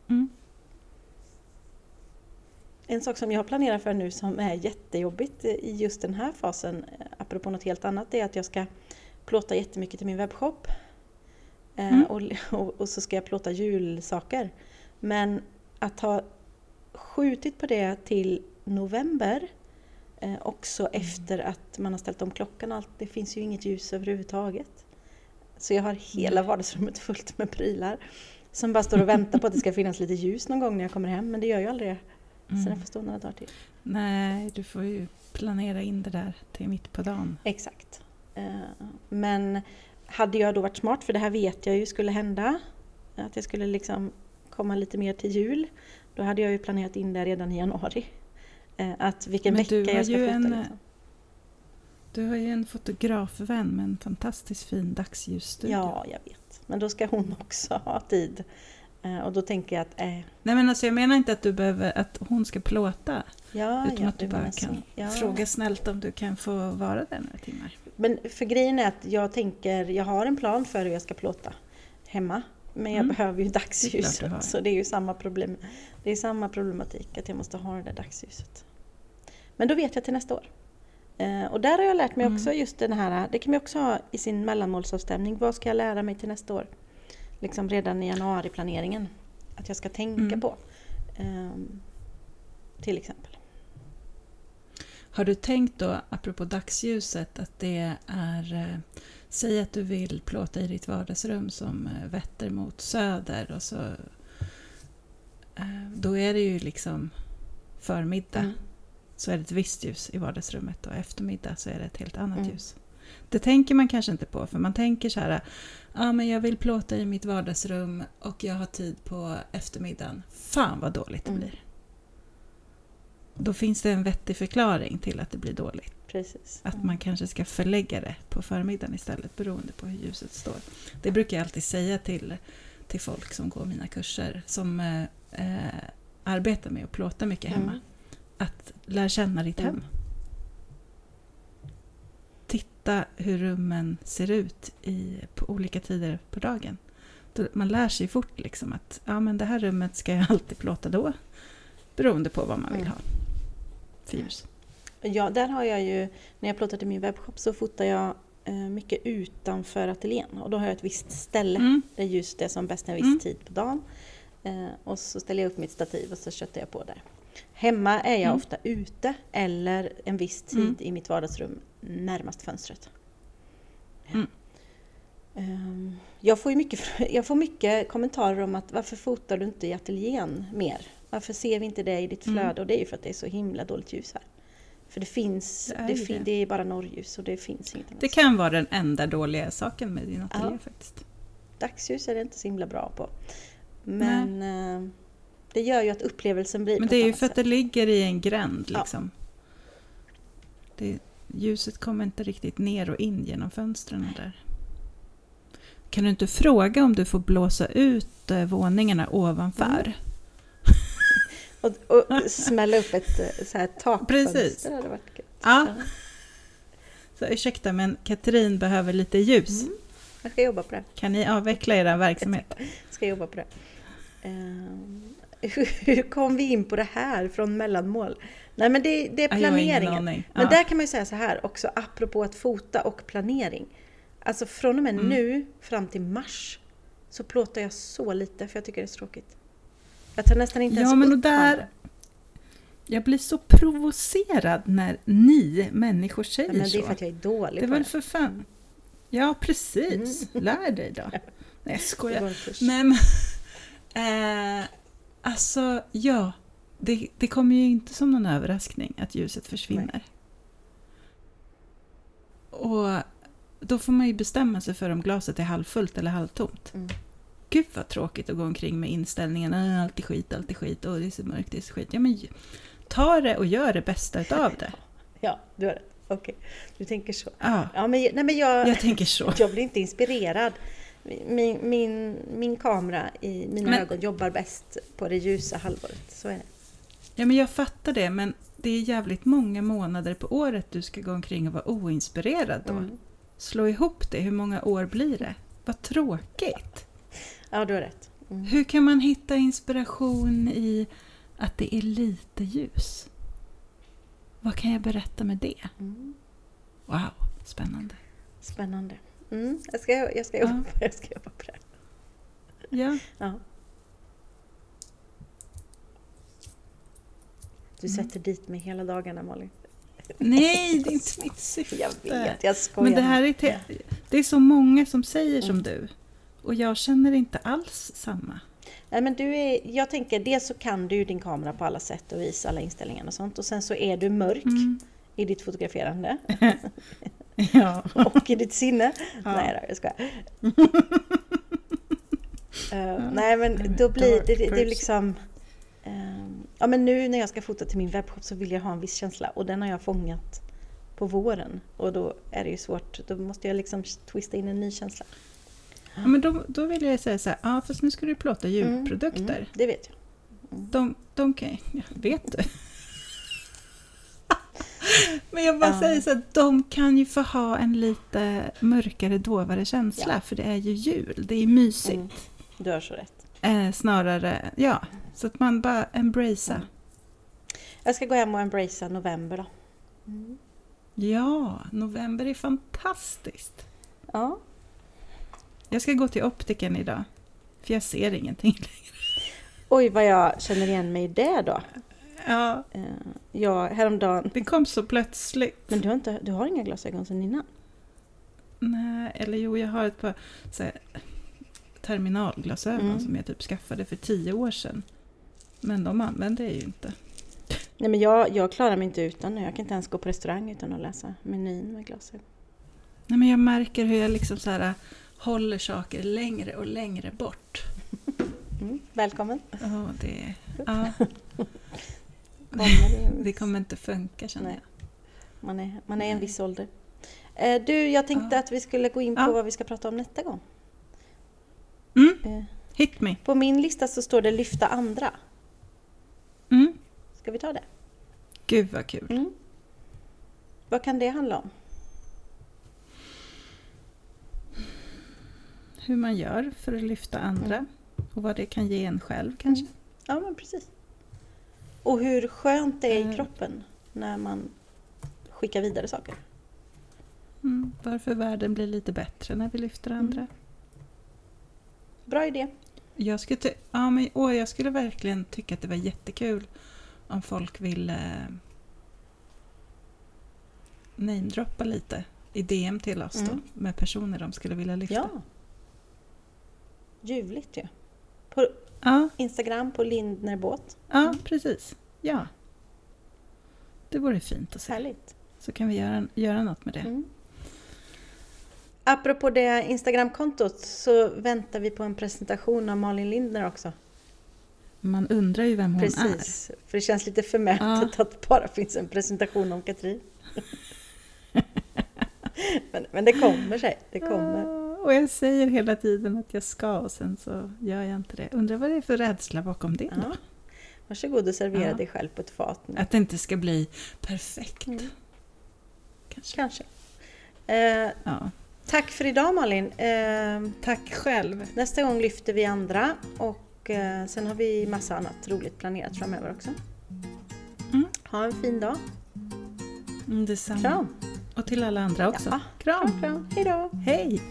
Mm. En sak som jag planerar för nu som är jättejobbigt i just den här fasen, eh, apropå något helt annat, det är att jag ska plåta jättemycket till min webbshop. Eh, Mm. Och, och, och så ska jag plåta julsaker. Men att ha skjutit på det till november, eh, också efter att man har ställt om klockan och allt, det finns ju inget ljus överhuvudtaget. Så jag har hela vardagsrummet fullt med prylar som bara står och väntar på att det ska finnas lite ljus någon gång när jag kommer hem, men det gör ju aldrig det. Så Mm. den får stå några dagar till. Nej, du får ju planera in det där till mitt på dagen. Exakt. Eh, Men hade jag då varit smart, för det här vet jag ju skulle hända, att jag skulle liksom komma lite mer till jul, då hade jag ju planerat in det redan i januari. Eh, Att vilken Men vecka du har jag ska ju fota. en, liksom. Du har ju en fotografvän med en fantastiskt fin dagsljusstudio. Ja, jag vet. Men då ska hon också ha tid. Eh, Och då tänker jag att, eh, Nej men alltså jag menar inte att du behöver att hon ska plåta. ja, utan ja, att du bara kan. Ja. fråga snällt om du kan få vara där några timmar. Men för grejen är att jag tänker, jag har en plan för hur jag ska plåta hemma. Men jag Mm. behöver ju Det dagsljuset. Så det är ju samma problem. Det är samma problematik att jag måste ha det där dagsljuset. Men då vet jag till nästa år. Eh, och där har jag lärt mig Mm. också just den här, det kan man också ha i sin mellanmålsavstämning. Vad ska jag lära mig till nästa år? Liksom redan i januariplaneringen. Att jag ska tänka Mm. på. Ehm, till exempel. Har du tänkt då, apropå dagsljuset, att det är... Eh, säg att du vill plåta i ditt vardagsrum som eh, vetter mot söder och så... Eh, då är det ju liksom förmiddag. Mm. så är det ett visst ljus i vardagsrummet och eftermiddag så är det ett helt annat Mm. ljus. Det tänker man kanske inte på för man tänker så här, ja men jag vill plåta i mitt vardagsrum och jag har tid på eftermiddagen. Fan vad dåligt det Mm. blir. Då finns det en vettig förklaring till att det blir dåligt. Precis. Att man kanske ska förlägga det på förmiddagen istället beroende på hur ljuset står. Det brukar jag alltid säga till, till folk som går mina kurser som eh, eh, arbetar med att plåta mycket hemma. Mm. Att lära känna ditt Mm. hem. Titta hur rummen ser ut i, på olika tider på dagen. Man lär sig fort liksom att ja, men det här rummet ska jag alltid plåta då. Beroende på vad man vill Mm. ha för. Ja, där har jag ju, när jag plåtar till min webbshop så fotar jag eh, mycket utanför ateljén och då har jag ett visst ställe Mm. där ljuset är som bäst en viss Mm. tid på dagen. Eh, och så ställer jag upp mitt stativ och så köttar jag på där. Hemma är jag Mm. ofta ute eller en viss tid Mm. i mitt vardagsrum närmast fönstret. Mm. Ehm, Jag får, mycket, jag får mycket kommentarer om att varför fotar du inte i ateljén mer? Varför ser vi inte det i ditt Mm. flöde? Och det är ju för att det är så himla dåligt ljus här. För det finns, Det det är ju fin, det. det är bara norrljus och det finns inget annat. Det kan vara den enda dåliga saken med din ateljé Ja. faktiskt. Dagsljus är det inte så himla bra på. Men eh, det gör ju att upplevelsen blir Men det är ju för att det ligger i en gränd Ja. liksom. Det, ljuset kommer inte riktigt ner och in genom fönstren där. Kan du inte fråga om du får blåsa ut eh, våningarna ovanför? Mm. Och, och smälla upp ett eh, så här takfönster Precis. hade varit kul. Ja. Så ursäkta men Katrin behöver lite ljus. Mm. Jag ska jobba på det. Kan ni avveckla er verksamhet? Ska jobba på det. Hur, hur kom vi in på det här från mellanmål? Nej men det, det är planeringen. aning. Men Ja. där kan man ju säga så här också, apropå att fota och planering. Alltså från och med Mm. nu fram till mars så plåtar jag så lite för jag tycker det är så tråkigt. Jag tar nästan inte Ja, ens men upp där-. Jag blir så provocerad när ni människor säger Ja, men det är så. för att jag är dålig Det är väl för fan... Ja, precis. Lär dig då. Nej, jag skojar. men... Eh, alltså, ja. Det, det kommer ju inte som någon överraskning att ljuset försvinner. Och Då får man ju bestämma sig för om glaset är halvfullt eller halvtomt. Mm. Gud vad tråkigt att gå omkring med inställningen "Äh, allt är skit, allt är skit, och det är så mörkt, det är så skit. Ja, men ta det och gör det bästa utav det. Ja, du har rätt. Okej, du tänker så. Ja, Ja, men, nej, men jag, jag tänker så. jag blir inte inspirerad. Min, min, min kamera i mina Men- ögon jobbar bäst på det ljusa halvåret. Så är det. Ja, men jag fattar det, men det är jävligt många månader på året du ska gå omkring och vara oinspirerad då. Mm. Slå ihop det, hur många år blir det? Vad tråkigt! Ja, du har rätt. Mm. Hur kan man hitta inspiration i att det är lite ljus? Vad kan jag berätta med det? Mm. Wow, spännande. Spännande. Mm. Jag, ska, jag, ska jobba, jag ska jobba på det. Ja, Ja. Du Mm. sätter dit mig hela dagarna Malin. nej, det är inte mitt syfte. Jag vet, jag skojar. Men det här är, te- det är så många som säger som du. Och jag känner inte alls samma. Nej, men du är, jag tänker, dels så kan du din kamera på alla sätt och vis, alla inställningar och sånt. Och sen så är du mörk Mm. i ditt fotograferande Ja. och i ditt sinne. Ja. Nej då, jag skojar. Uh, nej men då blir det, det, det är liksom... ehm, ja men nu när jag ska fota till min webbshop så vill jag ha en viss känsla och den har jag fångat på våren. Och då är det ju svårt, då måste jag liksom twista in en ny känsla. Ja, men då, då vill jag säga så här, ja fast nu ska du plåta djurprodukter. Mm, det vet jag. De, de kan ja, vet du? Men jag bara säger så att de kan ju få ha en lite mörkare, dovare känsla, Ja. för det är ju jul, det är mysigt. Mm, du har så rätt. Eh, snarare, ja, så att man bara embracea. Mm. Jag ska gå hem och embracea november då. Mm. Ja, november är fantastiskt. Ja, Jag ska gå till optiken idag, för jag ser ingenting längre. oj vad jag känner igen mig i det då. Ja, Eh, jag, häromdagen, det kom så plötsligt. men du har, inte, du har inga glasögon sedan innan? Nej, eller jo, jag har ett par så här, terminalglasögon Mm. som jag typ skaffade för tio år sedan. Men de använder jag ju inte. Nej men jag, jag klarar mig inte utan nu. Jag kan inte ens gå på restaurang utan att läsa menyn med glasögon. Nej, men jag märker hur jag liksom så här, håller saker längre och längre bort. Mm, välkommen! Ja, det, ja, Kommer det, kommer inte funka känner Nej. jag. man, är, man är en viss ålder. Eh, du, jag tänkte Ja. att vi skulle gå in på Ja. vad vi ska prata om nästa gång. Mm, Eh, hit me. på min lista så står det lyfta andra. Mm. Ska vi ta det? Gud vad kul. Mm. Vad kan det handla om? Hur man gör för att lyfta andra. Mm. Och vad det kan ge en själv kanske. Ja, men precis. Och hur skönt det är i Eh. kroppen när man skickar vidare saker. Mm. Varför världen blir lite bättre när vi lyfter Mm. andra. Bra idé. Jag skulle, ja, men, åh, jag skulle verkligen tycka att det var jättekul om folk ville eh, namedroppa lite i DM till oss då, Mm. med personer de skulle vilja lyfta. Ja. Ljuvligt ju. På ja, Instagram på Lindnerbåt. ja precis. Ja. Det vore fint att se. Härligt. Så kan vi göra, göra något med det. Mm. Apropå det Instagramkontot så väntar vi på en presentation av Malin Lindner också. Man undrar ju vem hon är. Precis. För det känns lite förmätet Ja. att det bara finns en presentation om Katrin. men, men det kommer sig. Det kommer. Ja, Och jag säger hela tiden att jag ska och sen så gör jag inte det. Undrar vad det är för rädsla bakom det då? Ja. Varsågod och servera Ja. dig själv på ett fat nu. Att det inte ska bli perfekt. Mm. Kanske. Kanske. Eh, Ja. Tack för idag Malin. Eh, Tack själv. nästa gång lyfter vi andra och eh, sen har vi massa annat roligt planerat framöver också. Mm. Ha en fin dag. Mm, detsamma. Kram! Och till alla andra också. Ja. Kram. Kram, kram. Hej då! Hej!